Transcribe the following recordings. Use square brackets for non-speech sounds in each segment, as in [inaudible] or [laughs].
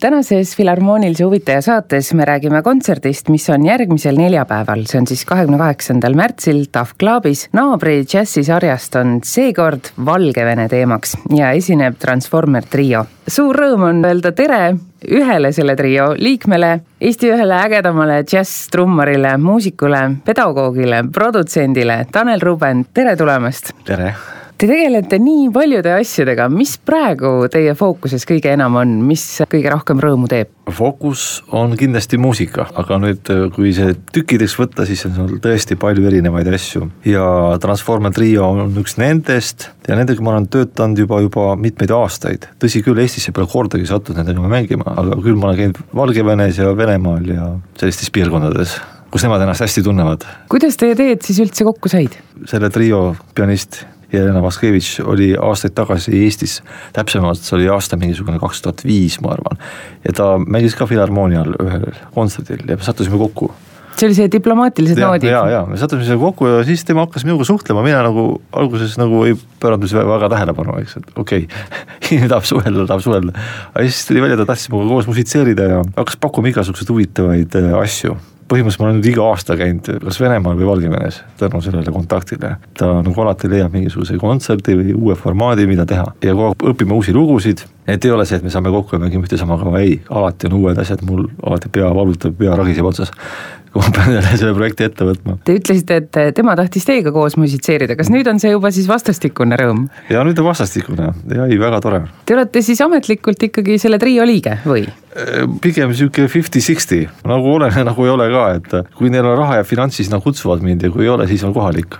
Tänases Filharmoonilise huvitaja saates me räägime kontserdist, mis on järgmisel neljapäeval, see on siis kahekümne kaheksandal märtsil TAF Clubis. naabri džässisarjast on seekord Valgevene teemaks ja esineb Transformer trio. suur rõõm on öelda tere ühele selle trio liikmele, Eesti ühele ägedamale džässtrummarile, muusikule, pedagoogile, produtsendile, Tanel Ruben, tere tulemast! tere! Te tegelete nii paljude asjadega, mis praegu teie fookuses kõige enam on, mis kõige rohkem rõõmu teeb? fookus on kindlasti muusika, aga nüüd, kui see tükkideks võtta, siis on seal tõesti palju erinevaid asju ja Transformer Trio on üks nendest ja nendega ma olen töötanud juba, juba mitmeid aastaid. tõsi küll, Eestisse pole kordagi sattunud nendega mängima, aga küll ma olen käinud Valgevenes ja Venemaal ja sellistes piirkondades kus nemad ennast hästi tunnevad. kuidas teie teed siis üldse kokku said? selle trio pianist Jelena Vaskevitš oli aastaid tagasi Eestis, täpsemalt see oli aasta mingisugune kaks tuhat viis, ma arvan. ja ta mängis ka Filharmoonial ühel kontserdil ja me sattusime kokku see oli see diplomaatilised noodid? ja, ja me sattusime siia kokku ja siis tema hakkas minuga suhtlema, mina nagu alguses nagu ei pööranud väga, väga tähelepanu, eks, et okei [laughs] okay. inimene tahab suhelda, tahab suhelda. aga siis tuli välja, ta tahtis minuga koos musitseerida ja hakkas pakkuma igasuguseid huvitavaid äh, asju põhimõtteliselt ma olen nüüd iga aasta käinud kas Venemaal või Valgevenes tänu sellele kontaktile. ta nagu alati leiab mingisuguse kontserdi või uue formaadi, mida teha ja kogu aeg õpime uusi lugusid. et ei ole see, et me saame kokku ja mängime ühte sama kava, ei, alati on uued asjad, mul alati pea valutab, pea ragiseb otsas kui ma pean jälle selle projekti ette võtma. Te ütlesite, et tema tahtis teiega koos musitseerida, kas nüüd on see juba siis vastastikune rõõm? ja nüüd on vastastikune ja ei, väga tore. Te olete siis ametlikult ikkagi selle trio liige või? Äh, pigem sihuke fifty-sixty, nagu olen ja [laughs] nagu ei ole ka, et kui neil on raha ja finants, siis nad kutsuvad mind ja kui ei ole, siis on kohalik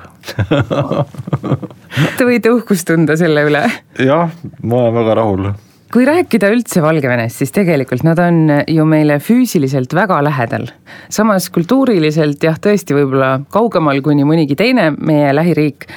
Te võite uhkust tunda selle üle. jah, ma olen väga rahul kui rääkida üldse Valgevenest, siis tegelikult nad on ju meile füüsiliselt väga lähedal. samas kultuuriliselt jah, tõesti võib-olla kaugemal kui nii mõnigi teine meie lähiriik,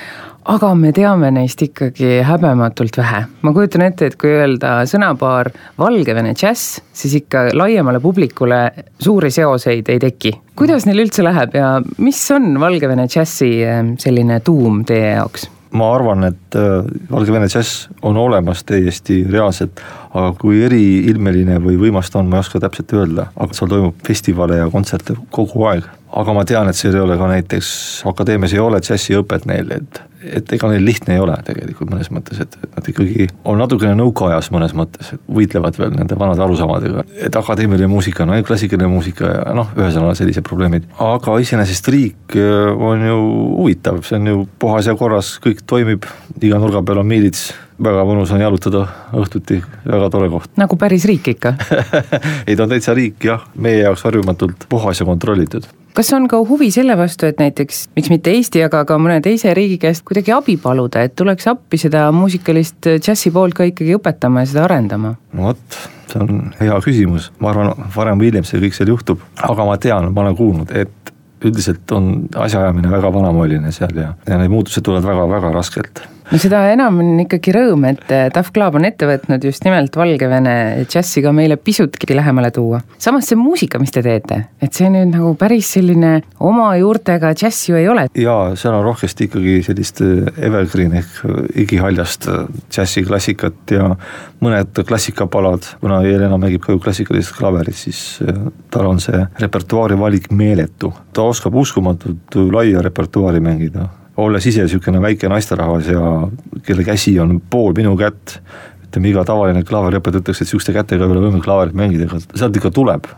aga me teame neist ikkagi häbematult vähe. ma kujutan ette, et kui öelda sõnapaar Valgevene džäss, siis ikka laiemale publikule suuri seoseid ei teki. kuidas neil üldse läheb ja mis on Valgevene džässi eh, selline tuum teie jaoks? Ma arvan, et äh, Valgevene džäss on olemas täiesti reaalselt, aga kui eriilmeline või võimas ta on, ma ei oska täpselt öelda, aga seal toimub festivale ja kontserte kogu aeg. Aga ma tean, et seal ei ole ka näiteks, akadeemias ei ole džässiõpet neil, et et ega neil lihtne ei ole tegelikult mõnes mõttes, et nad ikkagi on natukene nõukaajas mõnes mõttes, et võitlevad veel nende vanade arusaamadega. et akadeemiline muusika on ainult klassikaline muusika ja noh, ühesõnaga sellised probleemid. aga iseenesest riik äh, on ju huvitav, see on ju puhas ja korras, kõik toimib, iga nurga peal on miilits väga mõnus on jalutada õhtuti, väga tore koht. nagu päris riik ikka [laughs] ei, ta on täitsa riik jah, meie jaoks harjumatult puhas ja kontrollitud kas on ka huvi selle vastu, et näiteks, miks mitte Eesti, aga ka mõne teise riigi käest kuidagi abi paluda, et tuleks appi seda muusikalist džässi poolt ka ikkagi õpetama ja seda arendama? no vot, see on hea küsimus, ma arvan, varem või hiljem see kõik seal juhtub, aga ma tean, ma olen kuulnud, et üldiselt on asjaajamine väga vanamoeline seal ja, ja need muutused tulevad väga-väga raskelt no seda enam on ikkagi rõõm, et Tough eh, Club on ette võtnud just nimelt Valgevene džässi ka meile pisutki lähemale tuua. samas see muusika, mis te teete, et see nüüd nagu päris selline oma juurtega džäss ju ei ole. jaa, seal on rohkesti ikkagi sellist eh, evergreen ehk eh, igihaljast džässiklassikat ja mõned klassikapalad, kuna Jelena mängib ka ju klassikalist klaverit, siis tal on see repertuaari valik meeletu. ta oskab uskumatult laia repertuaari mängida olles ise niisugune väike naisterahvas ja kelle käsi on pool minu kätt, ütleme iga tavaline klaaveriõpetaja ütleks, et niisuguste kätega ei ole võimalik klaaverit mängida, aga sealt ikka tuleb.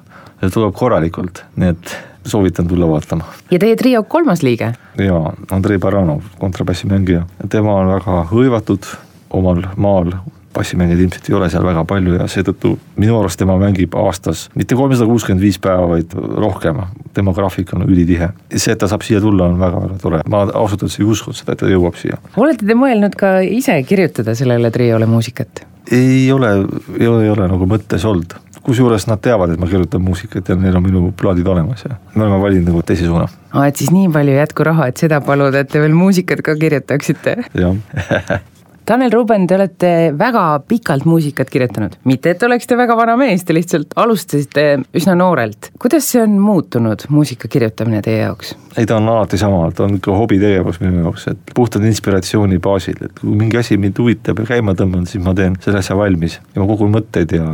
see tuleb korralikult, nii et soovitan tulla vaatama. ja teie trio kolmas liige? jaa, Andrei Baranov, kontrabassimängija, tema on väga hõivatud, omal maal bassimängijaid ilmselt ei ole seal väga palju ja seetõttu minu arust tema mängib aastas mitte kolmsada kuuskümmend viis päeva, vaid rohkem. tema graafik on ülitihe. see, et ta saab siia tulla, on väga-väga tore, ma ausalt öeldes ei uskunud seda, et ta jõuab siia. olete te mõelnud ka ise kirjutada sellele triole muusikat? ei ole, ei ole, ei ole nagu mõttes olnud kusjuures nad teavad, et ma kirjutan muusikat ja neil on minu plaadid olemas ja me oleme valinud nagu teise suuna. aa, et siis nii palju jätkuraha, et seda paluda, et te veel muusikat ka kirjutaksite? jah [laughs] Tanel Ruben, te olete väga pikalt muusikat kirjutanud, mitte et oleksite väga vana mees, te lihtsalt alustasite üsna noorelt. kuidas see on muutunud, muusika kirjutamine teie jaoks? ei, ta on alati sama, ta on ikka hobitegevus minu jaoks, et puhtalt inspiratsiooni baasil, et kui mingi asi mind huvitab ja käima tõmban, siis ma teen selle asja valmis ja ma kogun mõtteid ja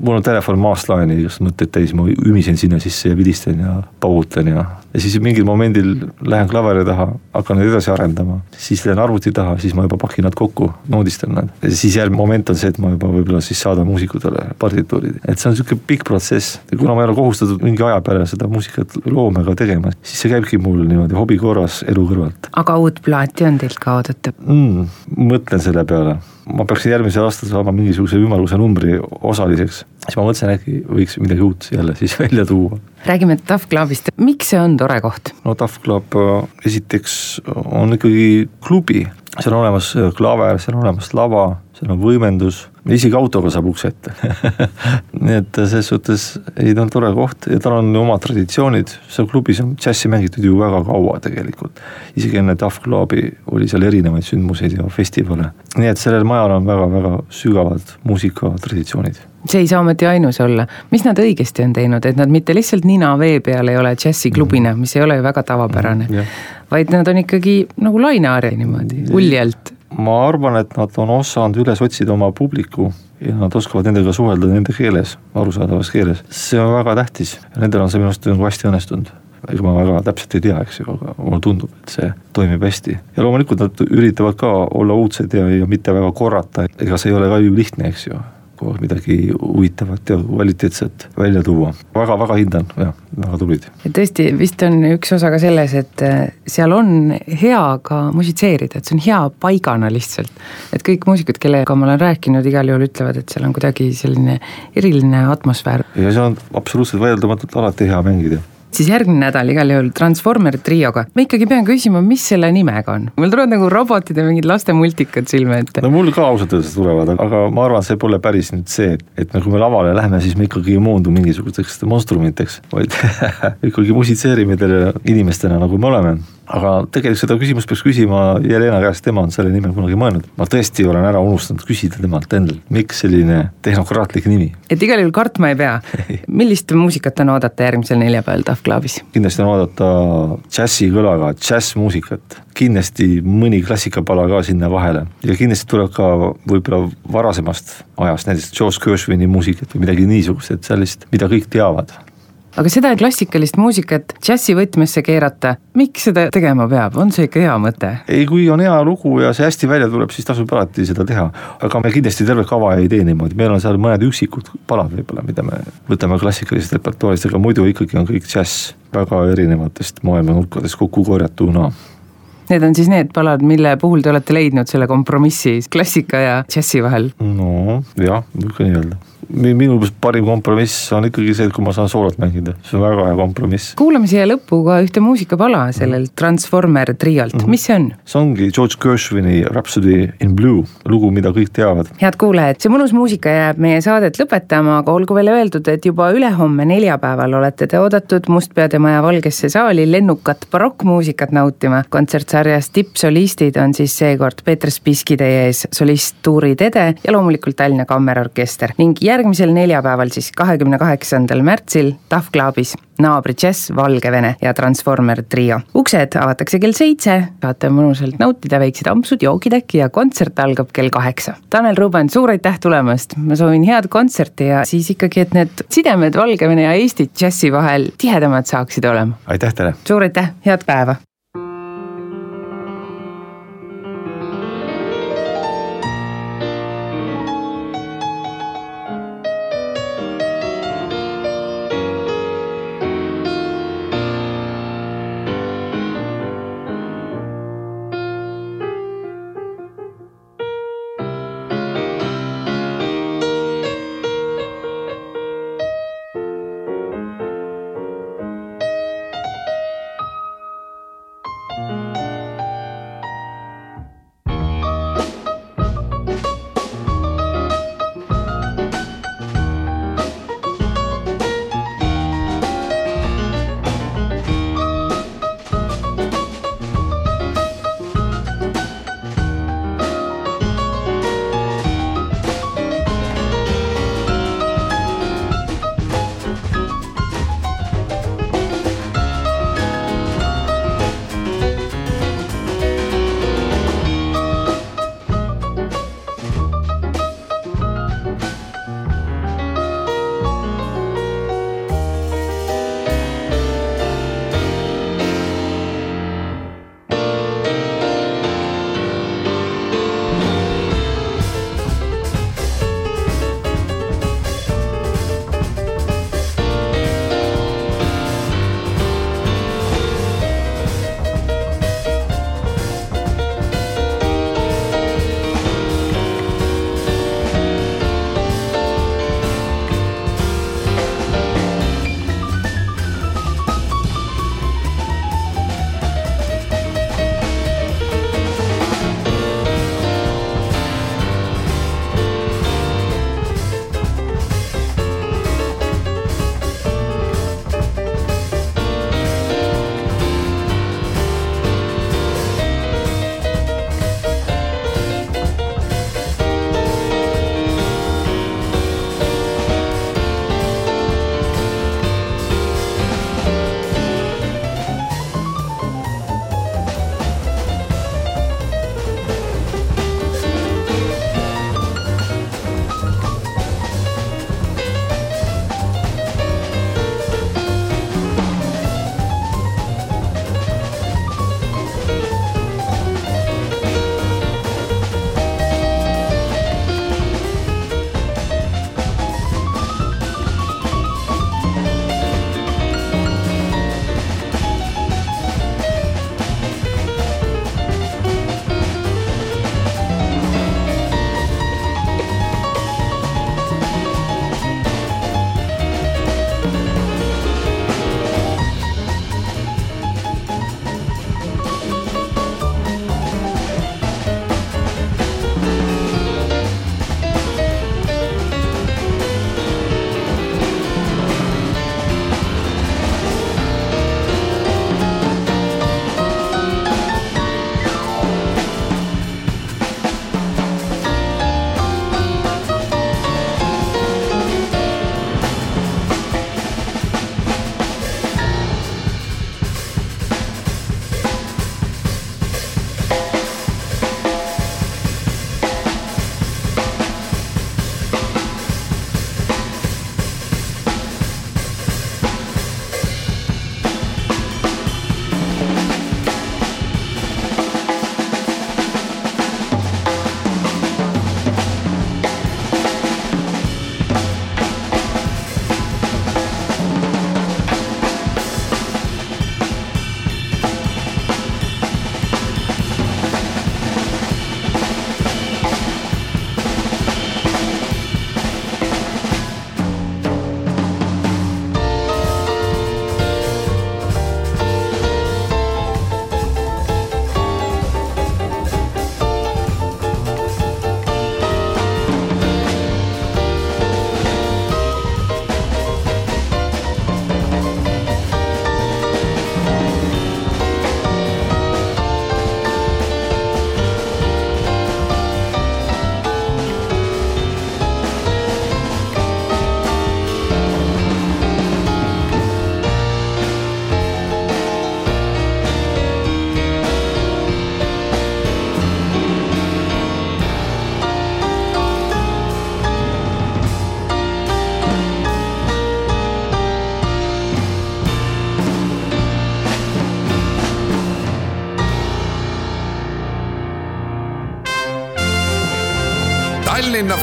mul on telefon maast laeni igast mõtteid täis, ma ümisen sinna sisse ja vilistan ja paugutan ja ja siis mingil momendil lähen klaveri taha, hakkan neid edasi arendama, siis lähen arvuti taha, siis ma juba pakin nad kokku, noodistan nad. ja siis järgmine moment on see, et ma juba võib-olla siis saadan muusikutele partituurid, et see on sihuke pikk protsess. kuna ma ei ole kohustatud mingi aja peale seda muusikat loomega tegema, siis see käibki mul niimoodi hobi korras elu kõrvalt. aga uut plaati on teilt ka oodata mm,? mõtlen selle peale ma peaksin järgmisel aastal saama mingisuguse ümmarguse numbri osaliseks, siis ma mõtlesin, äkki võiks midagi uut jälle siis välja tuua. räägime Tough Clubist, miks see on tore koht? no Tough Club äh, esiteks on ikkagi klubi, seal on olemas äh, klaver, seal on olemas lava, seal on võimendus. Isegi autoga saab ukse ette. [laughs] Nii et selles suhtes ei, ta on tore koht ja tal on omad traditsioonid, seal klubis on džässi mängitud ju väga kaua tegelikult. isegi enne Tough Clubi oli seal erinevaid sündmuseid ja festivale, nii et sellel majal on väga-väga sügavad muusikatraditsioonid see ei saa ometi ainus olla, mis nad õigesti on teinud, et nad mitte lihtsalt nina vee peal ei ole džässiklubina, mis ei ole ju väga tavapärane mm, -hmm, vaid nad on ikkagi nagu laineharja niimoodi, uljalt. Ma arvan, et nad on osanud üles otsida oma publiku ja nad oskavad nendega suhelda nende keeles, arusaadavas keeles. see on väga tähtis. Ja nendel on see minu arust nagu hästi õnnestunud. ega ma väga täpselt ei tea, eks ju, aga mulle tundub, et see toimib hästi. ja loomulikult nad üritavad ka olla uudsed ja, ja mitte väga korrata, ega see ei ole ka ju lihtne, eks ju aeg midagi huvitavat ja kvaliteetset välja tuua. väga-väga hindan, jah, väga tublid. tõesti, vist on üks osa ka selles, et äh, seal on hea ka musitseerida, et see on hea paigana lihtsalt. et kõik muusikud, kellega ma olen rääkinud, igal juhul ütlevad, et seal on kuidagi selline eriline atmosfäär. ja seal on absoluutselt vaieldamatult alati hea mängida siis järgmine nädal igal juhul Transformer trioga. ma ikkagi pean küsima, mis selle nimega on? mul tulevad nagu robotid ja mingid lastemultikad silme ette. no mul ka ausalt öeldes tulevad, aga ma arvan, see pole päris nüüd see, et, et nagu me lavale lähme, siis me ikkagi ei moondu mingisugusteks monstrumiteks, vaid [laughs] ikkagi musitseerime teile inimestena, nagu me oleme aga tegelikult seda küsimust peaks küsima Jelena käest, tema on selle nime kunagi mõelnud. ma tõesti olen ära unustanud küsida temalt endalt, miks selline tehnokraatlik nimi. et igal juhul kartma ei pea. [laughs] millist muusikat on oodata järgmisel neljapäeval Tough Clubis? kindlasti on oodata džässi kõlaga džässmuusikat, kindlasti mõni klassikapala ka sinna vahele ja kindlasti tuleb ka võib-olla varasemast ajast, näiteks George Gershwini muusikat või midagi niisugust, et sellist, mida kõik teavad aga seda klassikalist muusikat džässi võtmesse keerata, miks seda tegema peab, on see ikka hea mõte? ei, kui on hea lugu ja see hästi välja tuleb, siis tasub alati seda teha. aga me kindlasti terve kava ei tee niimoodi, meil on seal mõned üksikud palad võib-olla, mida me võtame klassikalisest repertuaarist, aga muidu ikkagi on kõik džäss väga erinevatest maailma nurkadest kokku korjatuna Need on siis need palad, mille puhul te olete leidnud selle kompromissi klassika ja džässi vahel? no jah, võib ka nii öelda minu parim kompromiss on ikkagi see, et kui ma saan soolot mängida, see on väga hea kompromiss. kuulame siia lõppu ka ühte muusikapala sellelt Transformer triolt mm, -hmm. mis see on? see ongi George Gershwini Rhapsody in Blue, lugu, mida kõik teavad. head kuulajad, see mõnus muusika jääb meie saadet lõpetama, aga olgu veel öeldud, et juba ülehomme neljapäeval olete te oodatud Mustpeade Maja Valgesse saali lennukat barokkmuusikat nautima. kontsertsarjas tippsolistid on siis seekord Peeter Spiski teie ees, solist Tuuri Tede ja loomulikult Tallinna Kammerorkester ning järgmine järgmisel neljapäeval, siis kahekümne kaheksandal märtsil Tough Clubis naabri Jess, Valgevene ja Transformer trio. uksed avatakse kell seitse, saate mõnusalt nautida väiksed ampsud, joogid äkki ja kontsert algab kell kaheksa. Tanel Ruben, suur aitäh tulemast, ma soovin head kontserti ja siis ikkagi, et need sidemed Valgevene ja Eesti džässi vahel tihedamad saaksid olema. aitäh teile! suur aitäh, head päeva!